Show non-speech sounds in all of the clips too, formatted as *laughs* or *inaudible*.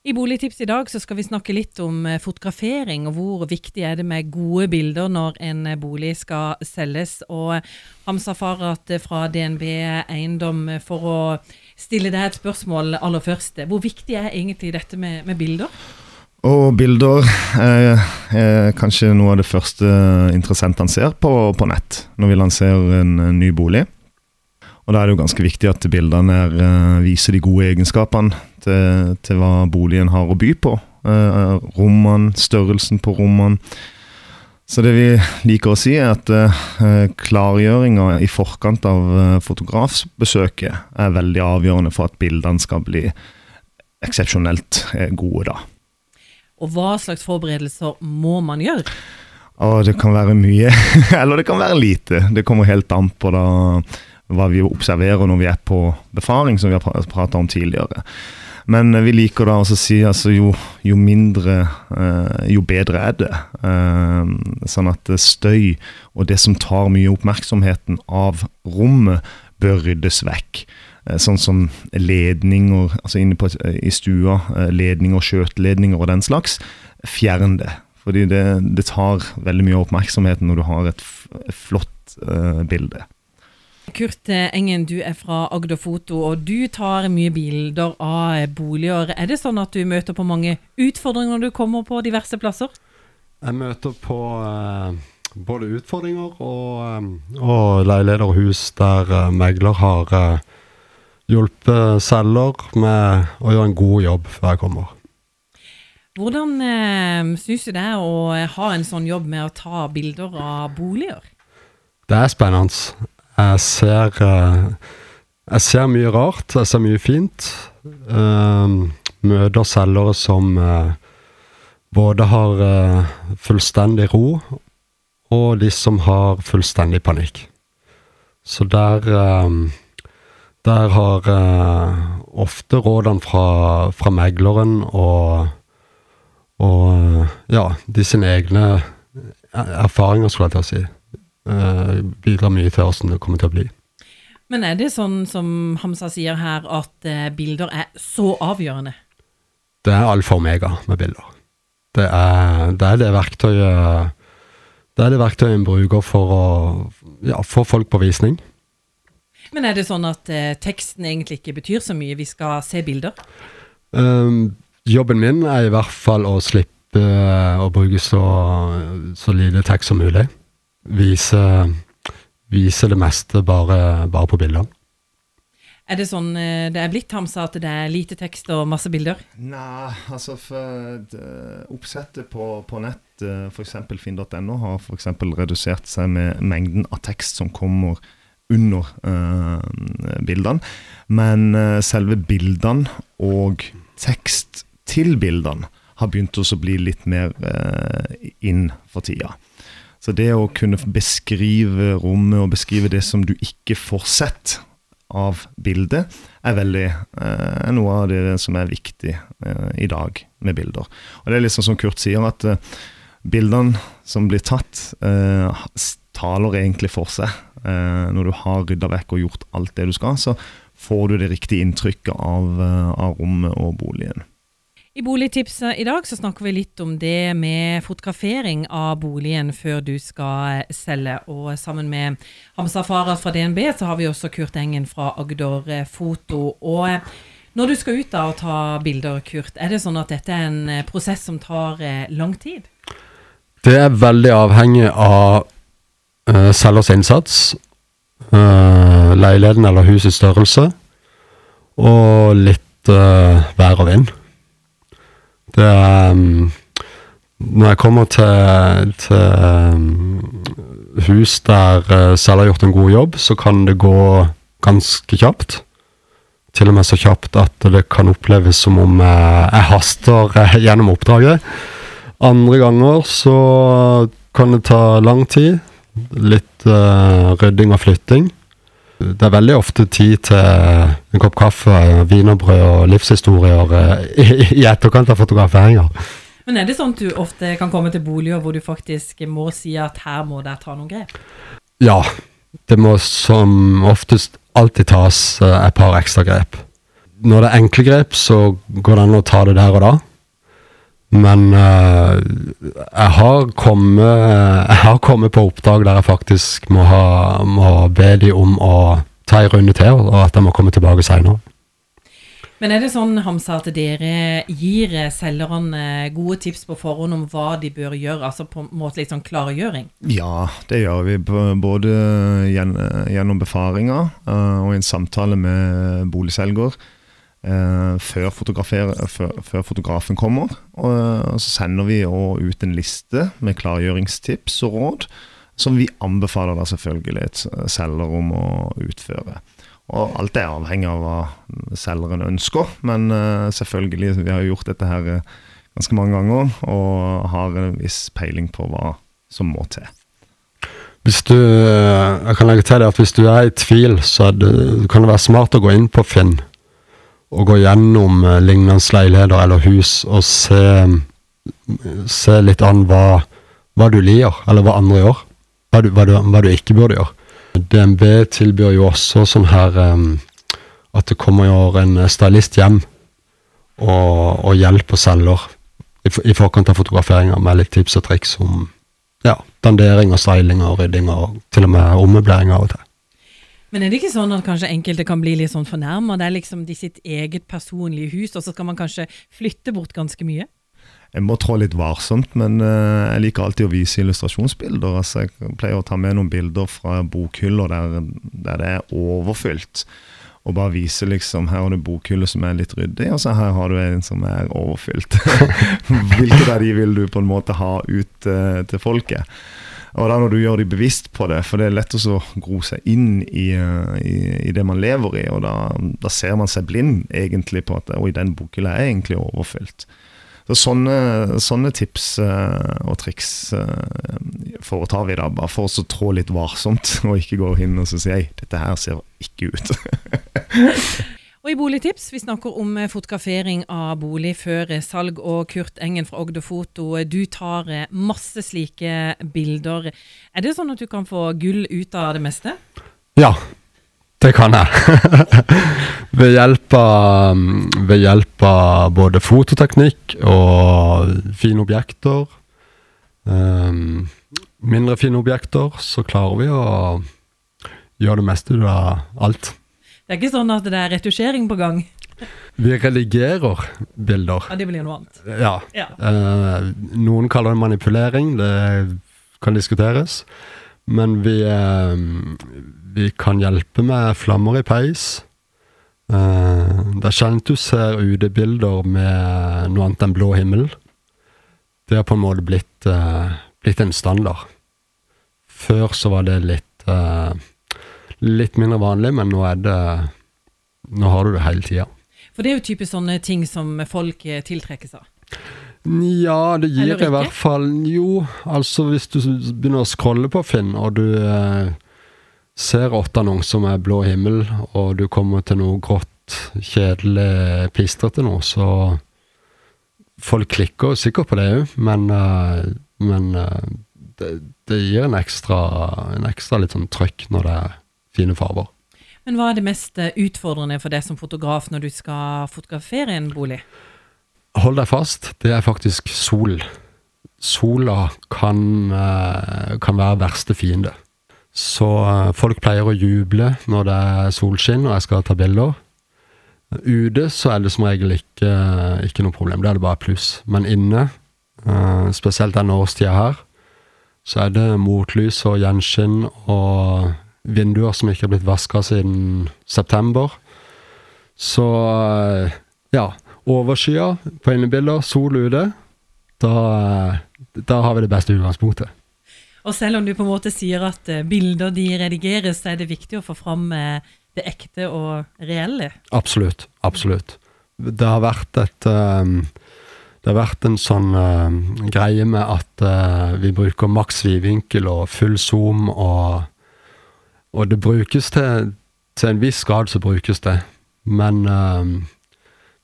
I Boligtips i dag så skal vi snakke litt om eh, fotografering, og hvor viktig er det med gode bilder når en eh, bolig skal selges. Og Hamza Farhat fra DNB Eiendom, for å stille deg et spørsmål aller først. Hvor viktig er egentlig dette med, med bilder? Og bilder er, er, kanskje noe av det første interessentene ser på, på nett når vi lanserer en, en ny bolig. Og Da er det jo ganske viktig at bildene er, uh, viser de gode egenskapene til, til, hva boligen har å by på. Uh, rommene, størrelsen på rommene. Så det vi liker å si, er at uh, klargjøringa i forkant av uh, fotografbesøket er veldig avgjørende for at bildene skal bli eksepsjonelt gode, da. Og hva slags forberedelser må man gjøre? Og det kan være mye, *laughs* eller det kan være lite. Det kommer helt an på da hva vi observerer når vi er på befaring, som vi har prata om tidligere. Men vi liker da å si altså jo, jo mindre, eh, jo bedre er det. Eh, sånn at støy og det som tar mye oppmerksomheten av rommet, bør ryddes vekk. Eh, sånn som ledninger altså inne på, i stua, eh, ledninger, skjøteledninger og den slags. Fjern det. Fordi det, det, tar veldig mye av oppmerksomheten når du har et flott eh, bilde. Kurt Engen, du er fra Agder Foto, og du tar mye bilder av boliger. Er det sånn at du møter på mange utfordringer når du kommer på diverse plasser? Jeg møter på eh, både utfordringer og, eh, og leiligheter og hus der eh, megler har eh, hjulpet selger med å gjøre en god jobb før jeg kommer. Hvordan eh, syns du det er å ha en sånn jobb med å ta bilder av boliger? Det er spennende. Jeg ser, eh, jeg ser mye rart. Jeg ser mye fint. Uh, møter selgere som uh, både har fullstendig ro, og de som har fullstendig panikk. Så der Der har ofte rådene fra, fra megleren og, og ja, de sine egne erfaringer, skulle jeg til å si bidrar mye til hvordan det kommer til å bli. Men er det sånn som Hamza sier her, at uh, bilder er så avgjørende? Det er alfa og omega med bilder. Det er, det er det verktøyet det er det verktøyet en bruker for å ja, få folk på visning. Men er det sånn at eh, teksten egentlig ikke betyr så mye, vi skal se bilder? Um, jobben min er i hvert fall å slippe uh, å bruke så, så lite tekst som mulig viser, viser det meste bare, bare på bildene. Er det sånn eh, det er blitt, Hamsa, at det er lite tekst og masse bilder? Nei, altså for oppsettet på, på nett, eh, f.eks. finn.no, har f.eks. redusert seg med mengden av tekst som kommer under uh, bildene. Men uh, selve bildene og tekst til bildene har begynt å bli litt mer uh, inn for tida. Så det å kunne beskrive rommet og beskrive det som du ikke får sett av bildet, er veldig eh, noe av det som er viktig eh, i dag med bilder. Og det er liksom som Kurt sier, at eh, bildene som blir tatt, eh, taler egentlig for seg. Eh, når du har rydda vekk og gjort alt det du skal, så får du det riktige inntrykket av, eh, av rommet og boligen. I Boligtipset i dag så snakker vi litt om det med fotografering av boligen før du skal selge. Og sammen med Hamza Farah fra DNB så har vi også Kurt Engen fra Agder Foto. Og når du skal ut da og ta bilder, Kurt, er det sånn at dette er en prosess som tar eh, lang tid? Det er veldig avhengig av uh, selgers innsats, uh, leiligheten eller husets størrelse, og litt uh, vær og vind. Det um, Når jeg kommer til, til um, hus der uh, selv har gjort en god jobb, så kan det gå ganske kjapt. Til og med så kjapt at det kan oppleves som om uh, jeg haster uh, gjennom oppdraget. Andre ganger så kan det ta lang tid. Litt uh, rydding og flytting. Det er veldig ofte tid til en kopp kaffe, wienerbrød og livshistorier eh, i, etterkant av fotograferinger. Men er det sånn at du ofte kan komme til boliger hvor du faktisk må si at her må dere ta noen grep? Ja, det må som oftest alltid tas eh, et par ekstra grep. når det er enkle grep, så går det an å ta det der og da. Men uh, jeg, har kommet, jeg har kommet på oppdrag der jeg faktisk må, ha, må be de om å ta en runde til, og at jeg må komme tilbake seinere. Men er det sånn, Hamza, at dere gir selgerne gode tips på forhånd om hva de bør gjøre? Altså på en måte litt sånn klargjøring? Ja, det gjør vi. Både gjennom befaringer eh, og i en samtale med boligselger eh, før, før, før fotografen kommer. Og, og så sender vi ut en liste med klargjøringstips og råd, som vi anbefaler da selvfølgelig et selger om å utføre. Og alt er avhengig av hva selgeren ønsker, men eh, selvfølgelig, vi har gjort dette her eh, ganske mange ganger, og har en viss peiling på hva som må til. Hvis du, jeg kan legge til at hvis du er i tvil, så det, kan det være smart å gå inn på Finn og gå gjennom eh, lignende leiligheter eller hus og se, se litt an hva, hva du liker, eller hva andre gjør. Hva du, hva, du, hva du ikke burde gjøre. DNB tilbyr jo også sånn her at det kommer jo en stylist hjem og, og hjelper selger i, i forkant av fotograferinger med litt tips og triks om ja, dandering og styling og rydding og til og med ommøblering av og til. Men er det ikke sånn at kanskje enkelte kan bli litt sånn fornærma? Det er liksom de sitt eget personlige hus, og så skal man kanskje flytte bort ganske mye? Jeg må trå litt varsomt, men eh, jeg liker alltid å vise illustrasjonsbilder. Altså, jeg pleier å ta med noen bilder fra bokhyller der, der det er overfylt. Og bare vise liksom Her har du bokhyller som er litt ryddig, og så her har du en som er overfylt. *laughs* Hvilket av de vil du på en måte ha ut uh, til folket? Og da når du gjør de bevisst på det, for det er lett å gro seg inn i, eh, i, i det man lever i, og da, da ser man seg blind egentlig på at oi, den bokhylla er egentlig overfylt. Så sånne, sånne tips eh, og triks eh, foretar vi da, bare for å trå litt varsomt, *laughs* og ikke gå inn og si hei, dette her ser ikke ut. *laughs* Og i Boligtips, vi snakker om eh, fotografering av bolig før eh, salg, og Kurt Engen fra Ogde Foto, eh, du tar masse slike bilder. Er det sånn at du kan få gull ut av det meste? Ja, det kan jeg. *laughs* ved, hjelp av, mm, ved hjelp av både fototeknikk og fine objekter, Um, mindre fine objekter, så klarer vi å gjøre det meste av alt. Det er ikke sånn at det er retusjering på gang? Vi redigerer bilder. Ja, det blir noe annet. Ja. Ja. Eh, noen kaller det manipulering, det kan diskuteres. Men vi, eh, vi kan hjelpe med flammer i peis. Eh, det er sjelden du ser UD-bilder med noe annet enn blå himmel. Det har på en måte blitt, eh, blitt en standard. Før så var det litt, eh, litt mindre vanlig, men nå er det Nå har du det hele tida. For det er jo typisk sånne ting som folk eh, tiltrekkes av. Ja, det gir i hvert fall Jo, altså hvis du begynner å scrolle på Finn, og du eh, ser åtte annonser med blå himmel, og du kommer til noe grått, kjedelig, pistrete noe, så Folk klikker sikkert på det òg, men, eh, men eh, det, det gir en ekstra, en ekstra litt sånn trøkk når det er fine farger. Men hva er det mest eh, utfordrende for deg som fotograf når du skal fotografere en bolig? Hold deg fast, det er faktisk sol. Sola kan, eh, kan være verste fiende. Så eh, folk pleier å juble når det er solskinn og jeg skal ta bilder. Ute så er det som regel ikke, ikke noe problem, da er det bare pluss. Men inne, spesielt denne årstida her, så er det motlys og gjenskinn og vinduer som ikke har blitt vaska siden september. Så eh, ja, overskya på innebilder, sol ute. Da, eh, da har vi det beste utgangspunktet. Og selv om du på en måte sier at eh, bilder de redigeres, så er det viktig å få fram det ekte og reelle. Absolutt. Absolutt. Det har vært et um, Det har vært en sånn uh, greie med at uh, vi bruker maks vidvinkel og full zoom, og, og det brukes til Til en viss grad så brukes det, men uh,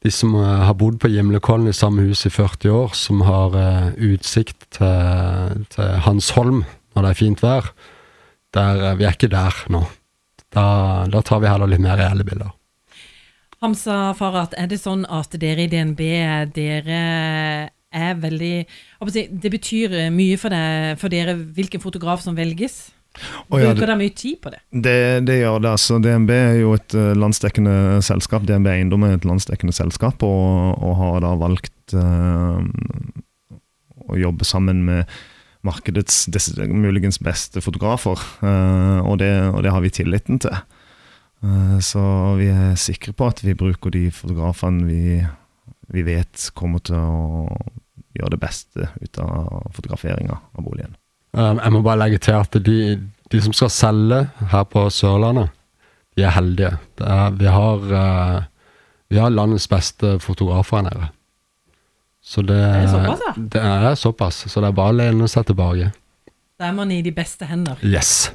de som eh, har bodd på Gimlekollen i samme hus i 40 år, som har uh, utsikt til, til Hansholm når det er fint vær, der, eh, vi er ikke der nå. Da, da tar vi heller litt mer reelle bilder. Hamsa Farhat, er det sånn at dere i DNB dere er veldig Det betyr mye for, deg, for dere hvilken fotograf som velges? Ja, Bruker dere mye tid på det? Det, det gjør det. altså DNB er jo et eh, landsdekkende selskap. DNB Eiendom er et landsdekkende selskap, og, og har da valgt uh, å jobbe sammen med markedets muligens beste fotografer. Uh, og, det, og det har vi tilliten til. Uh, så vi er sikre på at vi bruker de fotografene vi, vi vet kommer til å gjøre det beste ut av fotograferinga av boligen. Um, jeg må bare legge til at de, de som skal selge her på Sørlandet, de er heldige. Det er, vi, har, uh, vi har landets beste fotografer her nede. Så det, Er såpass, ja? det er såpass, så det er bare å lene seg tilbake. Da er man i de beste hender. Yes.